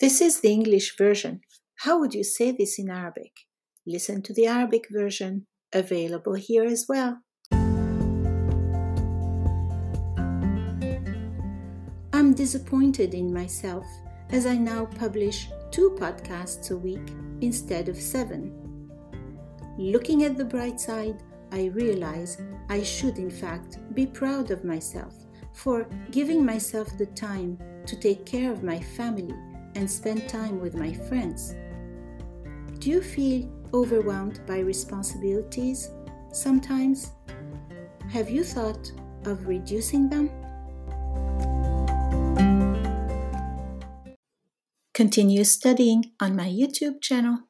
This is the English version. How would you say this in Arabic? Listen to the Arabic version, available here as well. I'm disappointed in myself as I now publish two podcasts a week instead of seven. Looking at the bright side, I realize I should, in fact, be proud of myself for giving myself the time to take care of my family and spend time with my friends. Do you feel overwhelmed by responsibilities sometimes? Have you thought of reducing them? Continue studying on my YouTube channel.